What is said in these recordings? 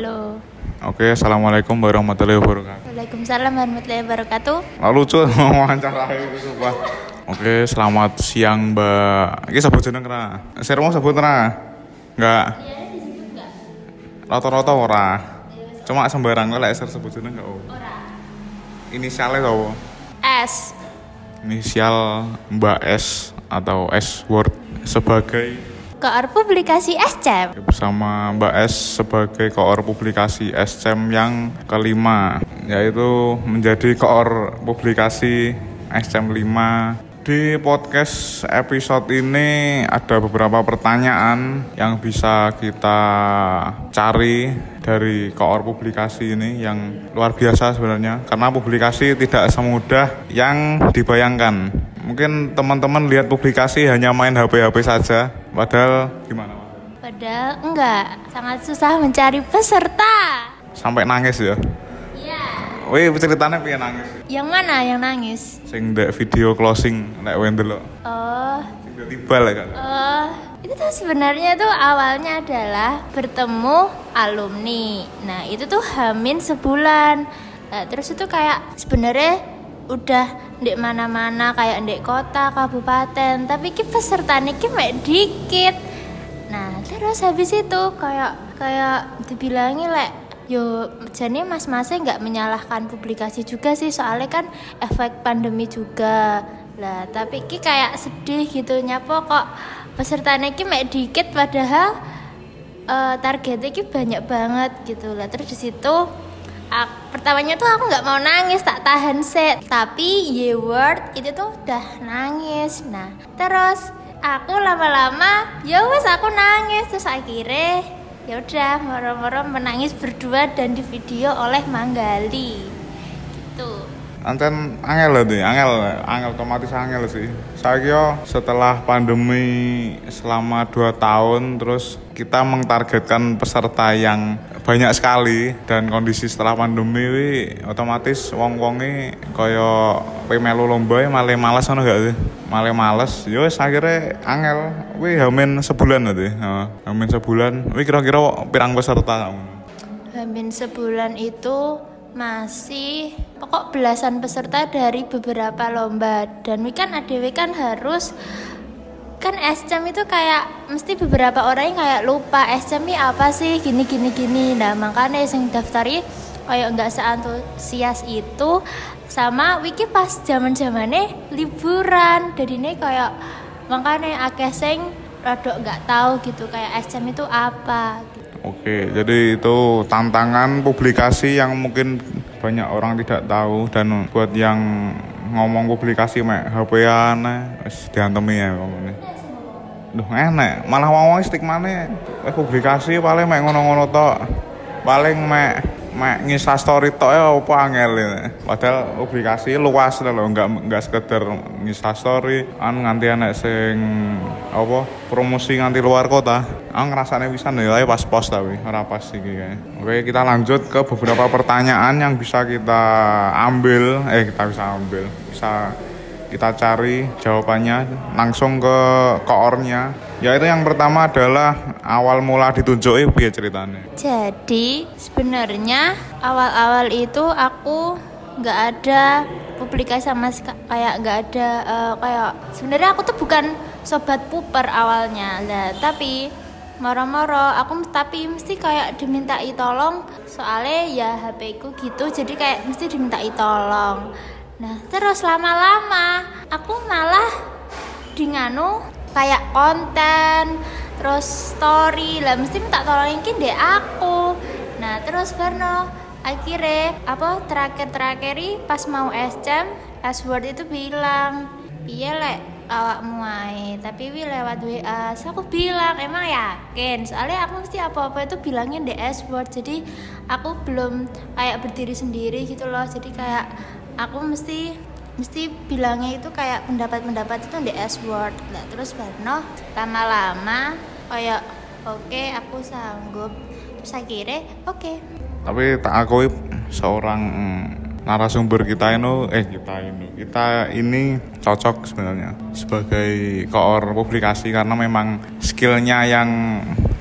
Halo. Oke, assalamualaikum warahmatullahi wabarakatuh. Waalaikumsalam warahmatullahi wabarakatuh. Lalu lucu wawancara itu sumpah. Oke, selamat siang Mbak. Ini sebut jeneng kena. Saya mau sebut kena. Enggak. Rata-rata ora. Cuma sembarang lek saya sebut jeneng enggak. Ora. Inisialnya tau. S. Inisial Mbak S atau S word sebagai Koor publikasi SCM. bersama Mbak S sebagai koor publikasi SCM yang kelima yaitu menjadi koor publikasi SCM 5 di podcast episode ini ada beberapa pertanyaan yang bisa kita cari dari koor publikasi ini yang luar biasa sebenarnya karena publikasi tidak semudah yang dibayangkan mungkin teman-teman lihat publikasi hanya main HP-HP saja padahal gimana Padahal enggak, sangat susah mencari peserta. sampai nangis ya Iya. Wih, ceritanya piye nangis? Yang mana yang nangis? Sing ndek video closing nek kowe ndelok. Oh, Sing tiba lah kan. oh, itu tuh sebenarnya tuh awalnya adalah bertemu alumni. Nah, itu tuh hamin sebulan. Nah, terus itu kayak sebenarnya udah di mana-mana kayak di kota, kabupaten, tapi ki pesertanya ki mek dikit. Nah, terus habis itu kayak kayak dibilangi lek yo jadi mas-masnya nggak menyalahkan publikasi juga sih. Soalnya kan efek pandemi juga. Lah tapi ki kayak sedih gitu nyapo kok pesertanya ki mek dikit padahal eh, targetnya ki banyak banget gitu. Lah terus di situ ak- pertamanya tuh aku nggak mau nangis tak tahan set. Tapi Y word itu tuh udah nangis. Nah terus aku lama-lama ya wes aku nangis. Terus akhirnya ya udah moro-moro menangis berdua dan di video oleh Manggali. Gitu. Anten angel lah tuh, angel, angel otomatis angel sih. Saya kira setelah pandemi selama 2 tahun terus kita mentargetkan peserta yang banyak sekali dan kondisi setelah pandemi wi otomatis wong-wonge kaya kowe melu lomba malah males ngono gak sih? Malah males. Yo wis akhirnya angel wi hamin sebulan nanti. Hamin sebulan. Wi kira-kira pirang peserta kamu? Hamin sebulan itu masih pokok belasan peserta dari beberapa lomba dan wi kan ADW kan harus kan SCM itu kayak mesti beberapa orang yang kayak lupa SCM ini apa sih? Gini gini gini. Nah makanya yang daftari kayak nggak seantusias itu sama wiki pas zaman zamannya liburan. Jadi ini kayak makanya akeh sing rodok nggak tahu gitu kayak SCM itu apa gitu. Oke, jadi itu tantangan publikasi yang mungkin banyak orang tidak tahu dan buat yang ngomong publikasi mek HP-an wis diantemi ya. Duh enak, malah ngomong stigmane publikasi paling mek ngono-ngono tok. Paling mek mek ngisah story tok ya apa angel ya. Padahal publikasi luas lho, enggak enggak sekedar ngisah story, an nganti anak sing apa promosi nganti luar kota. Aku ngerasane pisan ya pas post tapi ora pas iki. Oke, kita lanjut ke beberapa pertanyaan yang bisa kita ambil, eh kita bisa ambil, bisa kita cari jawabannya langsung ke koornya. Yaitu yang pertama adalah awal mula ditunjuki piye ceritanya. Jadi sebenarnya awal-awal itu aku nggak ada publikasi sama kayak nggak ada eh, kayak sebenarnya aku tuh bukan sobat puper awalnya lah tapi moro-moro aku tapi mesti kayak dimintai tolong soalnya ya HP ku gitu jadi kayak mesti dimintai tolong nah terus lama-lama aku malah di nganu kayak konten terus story. Lah mesti minta tolongin dek aku. Nah terus Verno akhirnya apa terakhir terakhir pas mau SCM Asword itu bilang iya lek awakmu ae tapi wi lewat WA so aku bilang emang yakin? Soalnya aku mesti apa-apa itu bilangin di Asword jadi aku belum kayak berdiri sendiri gitu loh. Jadi kayak aku mesti mesti bilangnya itu kayak pendapat-pendapat itu di S word nah, terus Barno lama-lama kayak oke aku sanggup terus akhirnya oke Tapi tak akui seorang mm, narasumber kita ini eh kita ini kita ini cocok sebenarnya sebagai koor publikasi karena memang skillnya yang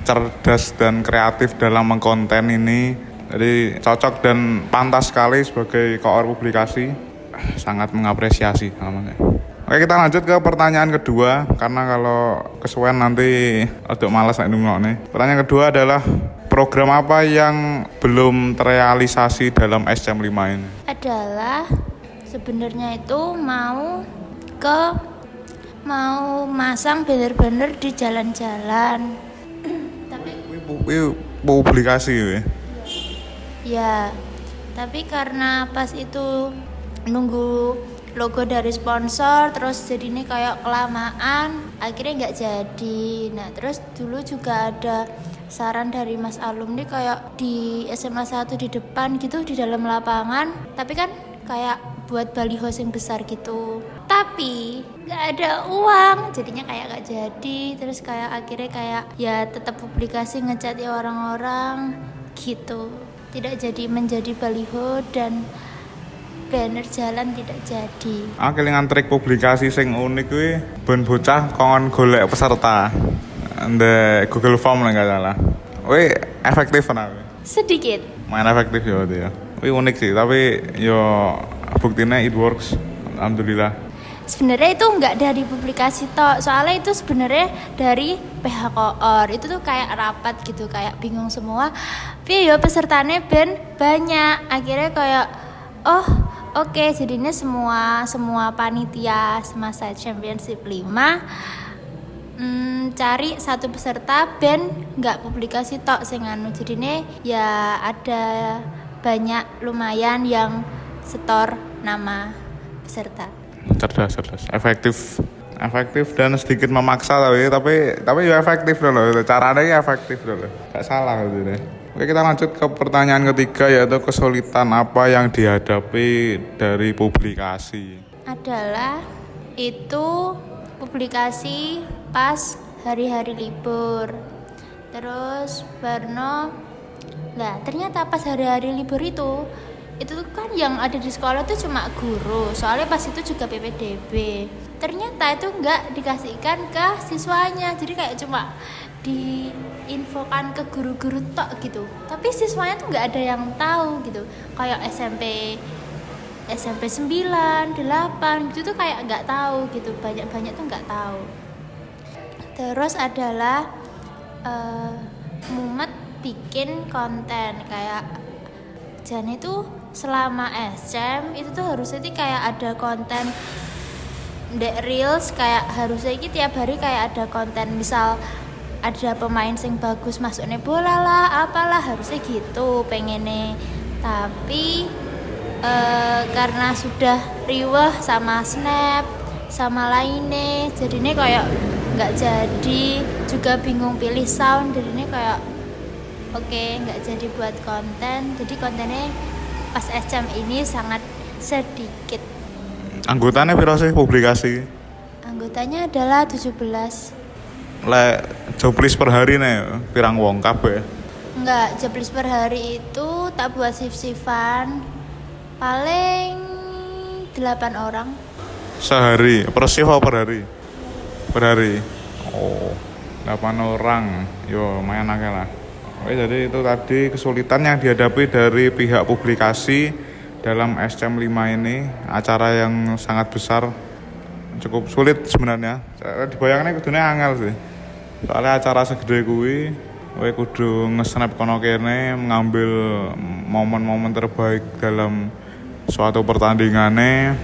cerdas dan kreatif dalam mengkonten ini. Jadi cocok dan pantas sekali sebagai koor publikasi. Sangat mengapresiasi namanya. Oke kita lanjut ke pertanyaan kedua karena kalau kesuwen nanti agak malas nek nih. Pertanyaan kedua adalah program apa yang belum terrealisasi dalam SCM 5 ini? Adalah sebenarnya itu mau ke mau masang banner-banner di jalan-jalan. tapi publikasi ya. Ya. Tapi karena pas itu nunggu logo dari sponsor terus jadi ini kayak kelamaan akhirnya nggak jadi. Nah terus dulu juga ada saran dari mas alumni kayak di SMA 1 di depan gitu di dalam lapangan. Tapi kan kayak buat baliho yang besar gitu. Tapi nggak ada uang jadinya kayak nggak jadi. Terus kayak akhirnya kayak ya tetap publikasi ngecat ya orang-orang gitu tidak jadi menjadi baliho dan banner jalan tidak jadi. Ah kelingan trik publikasi sing unik kuwi ben bocah kongon golek peserta. Ande Google Form lah nggak salah. Wih efektif kan Sedikit. Main efektif ya itu ya. Wih unik sih tapi yo buktinya it works. Alhamdulillah. Sebenarnya itu nggak dari publikasi toh, soalnya itu sebenarnya dari PH Koor itu tuh kayak rapat gitu, kayak bingung semua. Tapi ya pesertanya ben banyak, akhirnya kayak oh oke okay, jadinya semua semua panitia semasa championship 5 hmm, cari satu peserta band nggak publikasi tok sing anu jadinya ya ada banyak lumayan yang setor nama peserta cerdas cerdas. Efektif. Efektif dan sedikit memaksa tapi tapi tapi ya efektif loh caranya efektif loh gak salah gitu deh. Oke kita lanjut ke pertanyaan ketiga yaitu kesulitan apa yang dihadapi dari publikasi. Adalah itu publikasi pas hari-hari libur. Terus Barno nah ternyata pas hari-hari libur itu itu kan yang ada di sekolah itu cuma guru soalnya pas itu juga PPDB ternyata itu enggak dikasihkan ke siswanya jadi kayak cuma diinfokan ke guru-guru tok gitu. Tapi siswanya tuh nggak ada yang tahu gitu kayak SMP SMP 9, 8 gitu tuh kayak nggak tahu gitu banyak-banyak tuh nggak tahu. Terus adalah uh, mumet bikin konten kayak Jan itu selama SM itu tuh harusnya sih kayak ada konten dek reels kayak harusnya ini tiap hari kayak ada konten misal ada pemain sing bagus masuknya bola lah apalah harusnya gitu pengennya. Tapi e, karena sudah riwah sama snap sama lainnya jadinya kayak nggak jadi. Juga bingung pilih sound jadinya kayak oke okay, nggak jadi buat konten. Jadi kontennya pas SM ini sangat sedikit. Anggotanya berapa sih publikasi? Anggotanya adalah 17 le joblis per hari nih pirang wong kabeh. Enggak joblis per hari itu tak buat shift-shiftan. Paling 8 orang. Sehari per shift per hari? Per hari? Oh 8 orang. Yo lumayan akeh lah Oke, jadi itu tadi kesulitan yang dihadapi dari pihak publikasi dalam SCM 5 ini acara yang sangat besar cukup sulit sebenarnya. Dibayangkan kudunya angel sih. Soalnya acara segede kuwi kowe kudu nge-snap kono kene mengambil momen-momen terbaik dalam suatu pertandingane.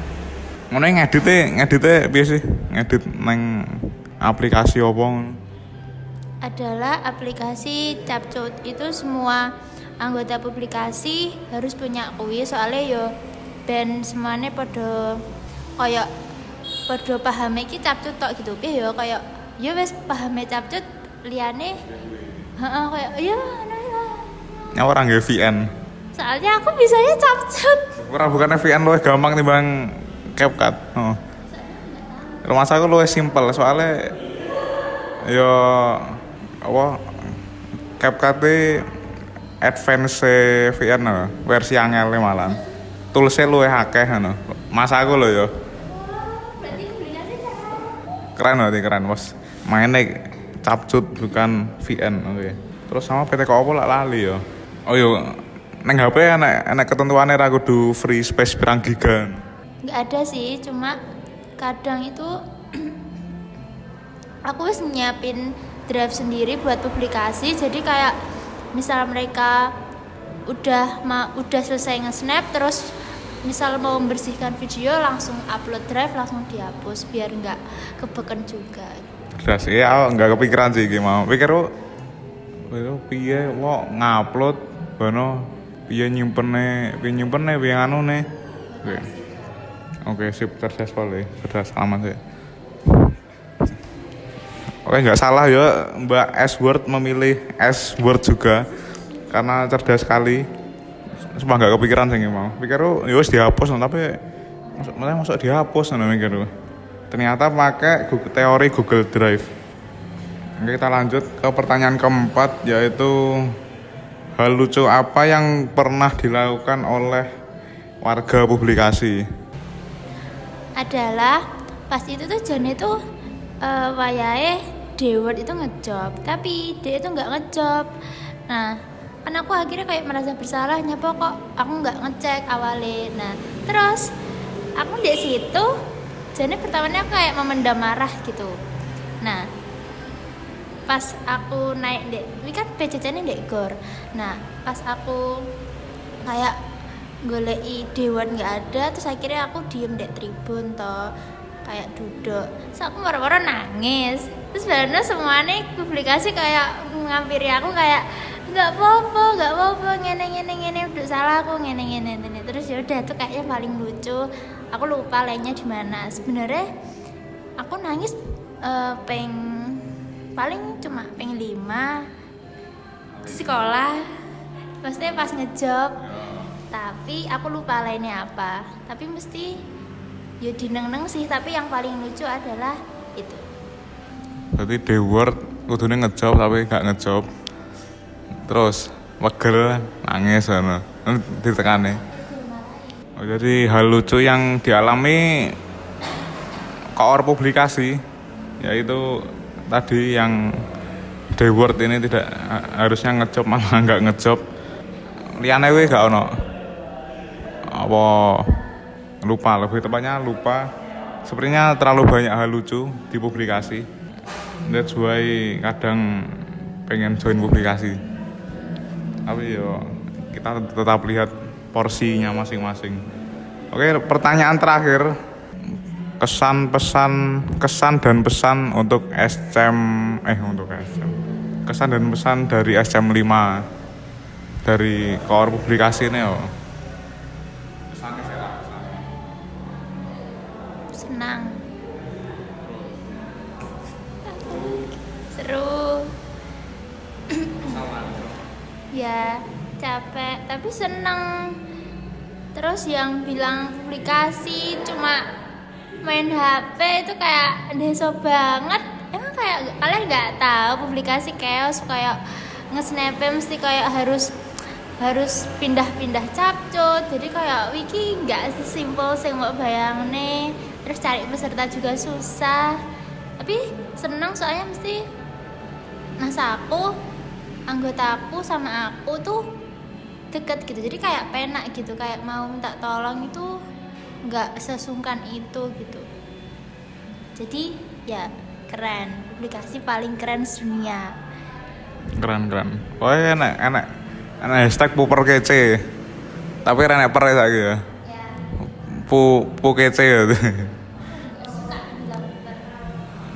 Ngono ngedite ngedite piye sih? Ngedit neng aplikasi apa adalah aplikasi Capcut itu semua anggota publikasi harus punya kuwi. Soalnya yo dan semuanya pada kayak pada paham iki Capcut tok gitu. Piye yo kayak ya wes paham capcut liane heeh kayak ya ya. Orang gak VN soalnya aku bisanya capcut kurang bukannya VN loh gampang nih bang CapCut. Oh. rumah saya lu simpel soalnya yo apa? CapCut advance VN versi angel malah toolsnya lu akeh no. masa aku lo yo. Keren berarti keren. Bos mainnya capcut bukan VN oke. Terus sama PT Kopo lah lali ya oh yo. Neng HP enak enak ketentuannya ra kudu free space pirang giga. Nggak ada sih cuma kadang itu aku wis nyiapin drive sendiri buat publikasi. Jadi kayak misal mereka udah ma udah selesai nge-snap terus misal mau membersihkan video langsung upload drive langsung dihapus biar nggak kebeken juga. Beras ya nggak kepikiran sih gimana pikir lo itu piye wo ngupload bano piye nyimpennya piye nyimpennya piye anu nih oke oke sip cerdas boleh cerdas selamat sih Oke nggak salah ya Mbak S Word memilih S Word juga karena cerdas sekali. Sumpah nggak kepikiran sih mau. Pikir lu ya wis dihapus no, tapi masuk malah masuk dihapus no, mikir lu. Ternyata pakai Google, teori Google Drive. Oke, kita lanjut ke pertanyaan keempat yaitu hal lucu apa yang pernah dilakukan oleh warga publikasi? adalah pas itu tuh John itu uh, wayahe Deward itu ngejob tapi dia itu nggak ngejob. Nah kan aku akhirnya kayak merasa bersalah nyapa kok aku nggak ngecek awalnya? Nah terus aku di situ jadi pertamanya aku kayak memendam marah gitu. Nah pas aku naik dek ini kan PCC ini dek gor. Nah pas aku kayak goleki dewan nggak ada terus akhirnya aku diem dek tribun toh kayak duduk. Terus aku moro-moro nangis. Terus sebenarnya semuanya publikasi kayak ngampiri aku kayak nggak apa-apa nggak apa-apa ngene ngene ngene udah salah aku ngene ngene ngene. Terus ya udah tuh kayaknya paling lucu. Aku lupa lainnya di mana. Sebenarnya aku nangis uh, peng paling cuma peng lima di sekolah. Maksudnya pas ngejob. Tapi aku lupa lainnya apa. Tapi mesti ya dineng-neng sih tapi yang paling lucu adalah itu Berarti The Word kudunya ngejob tapi gak ngejob. Terus wegel nangis sana. Ditekane. Oh, jadi hal lucu yang dialami koor publikasi yaitu tadi yang The Word ini tidak harusnya ngejob malah nggak ngejob. Liane gak ono. Apa lupa lebih tepatnya lupa. Sepertinya terlalu banyak hal lucu di publikasi that's why kadang pengen join publikasi. Tapi yo kita tetap lihat porsinya masing-masing. Oke pertanyaan terakhir. Kesan pesan kesan dan pesan untuk SCM eh untuk SCM kesan dan pesan dari SCM 5 dari koor publikasi ini yo ya capek tapi seneng. Terus yang bilang publikasi cuma main HP itu kayak deso banget. Emang kayak kalian nggak tahu publikasi chaos kayak nge-snap mesti kayak harus harus pindah-pindah capcut jadi kayak wiki nggak sesimpel sing mau bayang nih. Terus cari peserta juga susah. Tapi senang soalnya mesti masa aku anggota aku sama aku tuh deket gitu. Jadi kayak penak gitu kayak mau minta tolong itu nggak sesungkan itu gitu. Jadi ya keren. Publikasi paling keren dunia keren keren. Oh iya, enak enak. Enak hashtag puper kece. Tapi enak per ya lagi ya. Pu pu kece ya.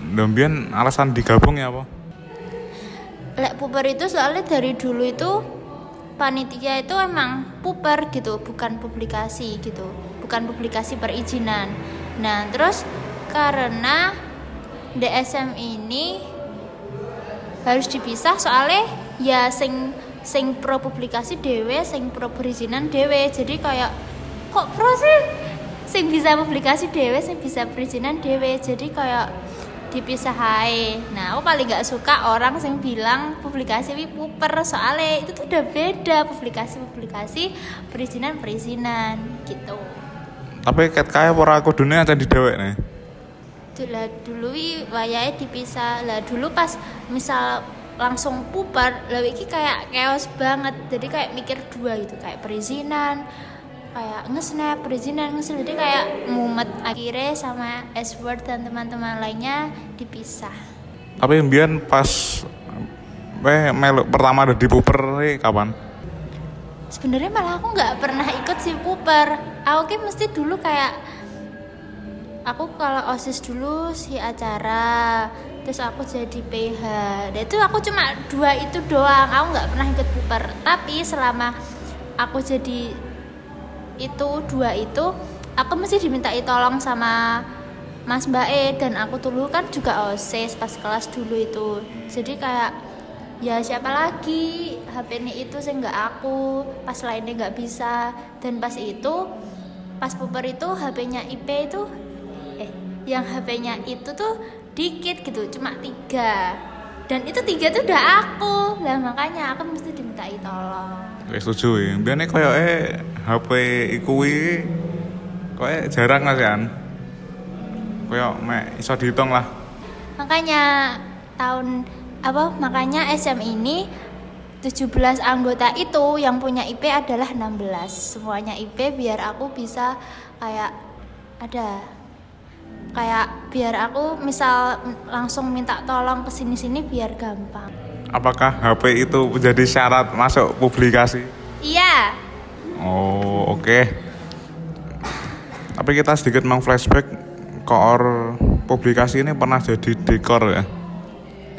Dombian alasan digabung ya apa? Lek puper itu soalnya dari dulu itu panitia itu emang puper gitu, bukan publikasi gitu, bukan publikasi perizinan. Nah terus karena DSM ini harus dipisah soalnya ya sing sing pro publikasi dewe, sing pro perizinan dewe. Jadi kayak kok pro sih? Sing bisa publikasi dewe, sing bisa perizinan dewe. Jadi kayak dipisah hai. Nah, aku paling gak suka orang yang bilang publikasi wi puper soalnya itu tuh udah beda publikasi-publikasi perizinan-perizinan gitu. Tapi ket kaya ora kudune aja di dewek nih. Dulu, dulu wayahe dipisah. Lah dulu pas misal langsung puper, lah iki kayak chaos banget. Jadi kayak mikir dua gitu, kayak perizinan, kayak nge-snap, perizinan, nge Jadi kayak mumet akhirnya sama S-word dan teman-teman lainnya dipisah. Tapi mbiyen pas weh melu pertama ada di puper eh, kapan? Sebenarnya malah aku nggak pernah ikut si puper. Aku kan mesti dulu kayak aku kalau osis dulu si acara terus aku jadi PH dan itu aku cuma dua itu doang aku nggak pernah ikut puper tapi selama aku jadi itu dua itu aku mesti dimintai tolong sama Mas Mbak E dan aku dulu kan juga osis pas kelas dulu itu. Jadi kayak ya siapa lagi? HP ini itu saya nggak aku pas lainnya nggak bisa. Dan pas itu pas puper itu HP-nya IP itu yang HP-nya itu tuh dikit gitu cuma tiga. Dan itu tiga tuh udah aku. Lah makanya aku mesti dimintai tolong Wes setuju ya. Biasanya kayak eh HP ikui kayak jarang lah kan. Kayak mek iso dihitung lah. makanya tahun apa makanya SM ini 17 anggota itu yang punya IP adalah 16 semuanya IP biar aku bisa kayak ada kayak biar aku misal langsung minta tolong ke sini-sini biar gampang. Apakah HP itu menjadi syarat masuk publikasi? Iya. Oh, oke. Tapi kita sedikit meng flashback koor publikasi ini pernah jadi dekor ya.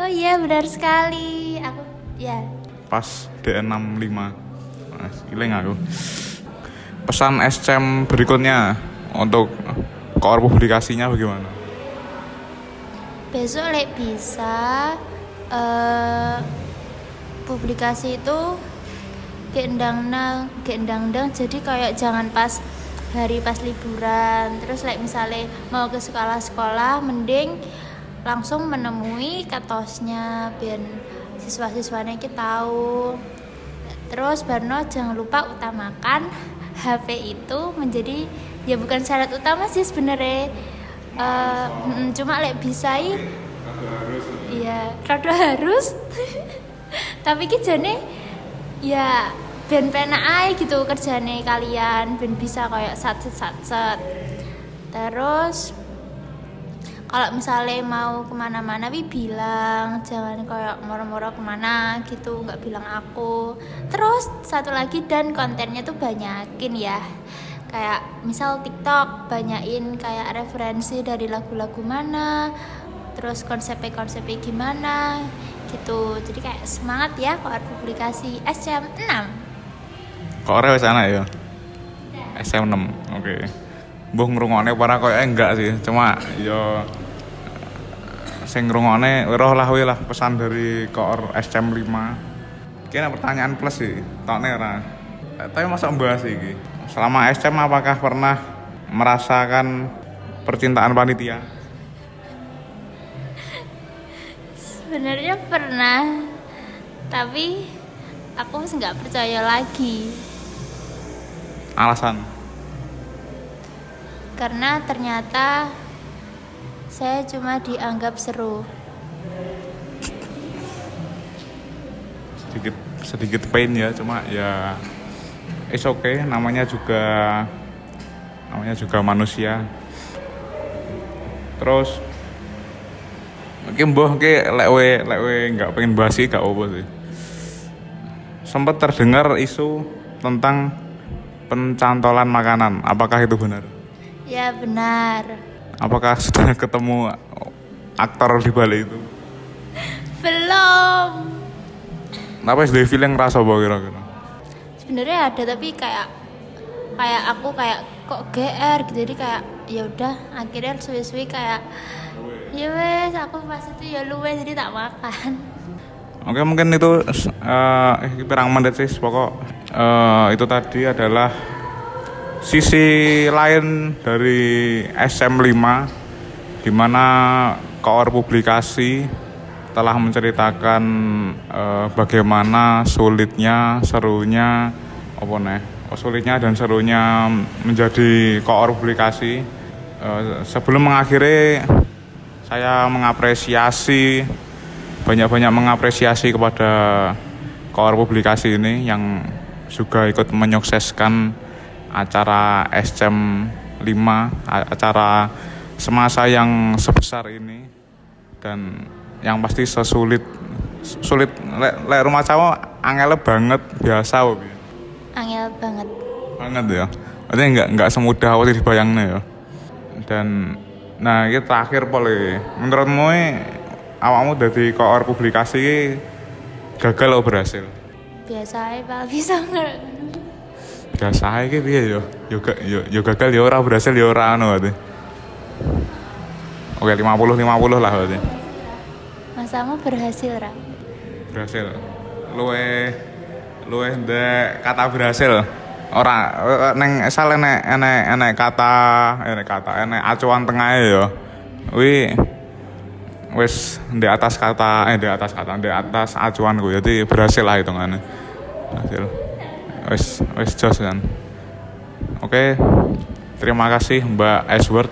Oh iya benar sekali. Aku ya. Pas DN65. Nah, aku. Pesan SCM berikutnya untuk koor publikasinya bagaimana? Besok lek bisa eh publikasi itu gendang nang gendang dang. Jadi kayak jangan pas hari pas liburan. Terus like misalnya mau ke sekolah-sekolah mending langsung menemui katosnya biar siswa-siswanya kita tahu. Terus Barno jangan lupa utamakan HP itu menjadi ya bukan syarat utama sih sebenarnya. Uh, cuma lek bisa iya rada harus. Tapi kijane ya ben pena ae gitu kerjane kalian ben bisa kayak sat sat sat terus kalau misalnya mau ke mana-mana wi bilang jangan kayak moro-moro ke mana gitu nggak bilang aku. Terus satu lagi dan kontennya tuh banyakin ya. Kayak misal TikTok banyakin kayak referensi dari lagu-lagu mana terus konsepnya konsepnya gimana gitu. Jadi kayak semangat ya kalau publikasi SM 6 kok ora wis anak ya? SM 6 oke. Okay. Mbah ngrungokne para koyo enggak sih. Cuma yo sing ngrungokne roh lah lah pesan dari koor SM 5 kira pertanyaan plus sih tokne ora. Tapi masa bahas iki. Selama SM apakah pernah merasakan percintaan panitia sebenarnya pernah tapi aku nggak percaya lagi. Alasan? Karena ternyata saya cuma dianggap seru. Sedikit sedikit pain ya cuma ya it's okay. Namanya juga namanya juga manusia. Terus mungkin boh ke lewe lewe nggak pengen bahas sih gak apa sih. Sempat terdengar isu tentang pencantolan makanan. Apakah itu benar? Ya benar. Apakah sudah ketemu aktor di balik itu? Belum. Apa sih feeling rasa bahwa kira-kira? Sebenarnya ada tapi kayak kayak aku kayak kok GR gitu. Jadi kayak ya udah akhirnya suwi-suwi kayak ya wes aku pas itu ya luwe jadi tak makan Oke mungkin itu uh, eh pirang menit sih pokok uh, itu tadi adalah sisi lain dari SM5 di mana koor publikasi telah menceritakan uh, bagaimana sulitnya, serunya apa nih? Oh, sulitnya dan serunya menjadi koor publikasi uh, sebelum mengakhiri saya mengapresiasi banyak-banyak mengapresiasi kepada koor publikasi ini yang juga ikut menyukseskan acara SCM 5 acara semasa yang sebesar ini dan yang pasti sesulit sulit. Lek le, rumah cawa angel banget biasa oke angel banget. Banget ya. Artinya nggak nggak semudah waktu dibayangnya ya? Dan nah ini terakhir boleh menurutmu awakmu dari koor publikasi gagal atau berhasil? Biasa pak. Bisa biasa aja piye yo? Yo yo yo gagal yo ora berhasil yo ora anu berarti. Oke 50 50 lah berarti. Masamu berhasil ra. Berhasil. Luwe luwe ndek kata berhasil ora neng asal enek enek enek kata enek kata enek acuan tengah ya. Wi wis di atas kata eh di atas kata di atas acuan gue jadi berhasil lah hitungannya. Berhasil. Wis wis jos kan. Oke. Terima kasih Mbak Esword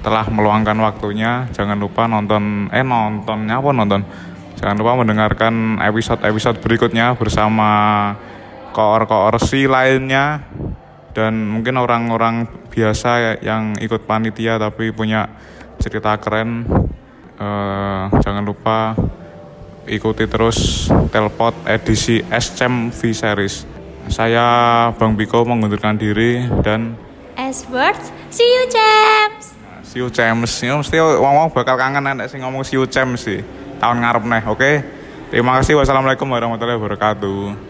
telah meluangkan waktunya. Jangan lupa nonton eh nontonnya apa nonton? Jangan lupa mendengarkan episode-episode berikutnya bersama koor-koor si lainnya dan mungkin orang-orang biasa yang ikut panitia tapi punya cerita keren. Uh, jangan lupa ikuti terus Telpot edisi SCM V Series. Saya Bang Biko mengundurkan diri dan S words, see you James. See you James. Ya mesti wong-wong bakal kangen nek sing ngomong see you James sih tahun ngarep nih oke okay? terima kasih wassalamualaikum warahmatullahi wabarakatuh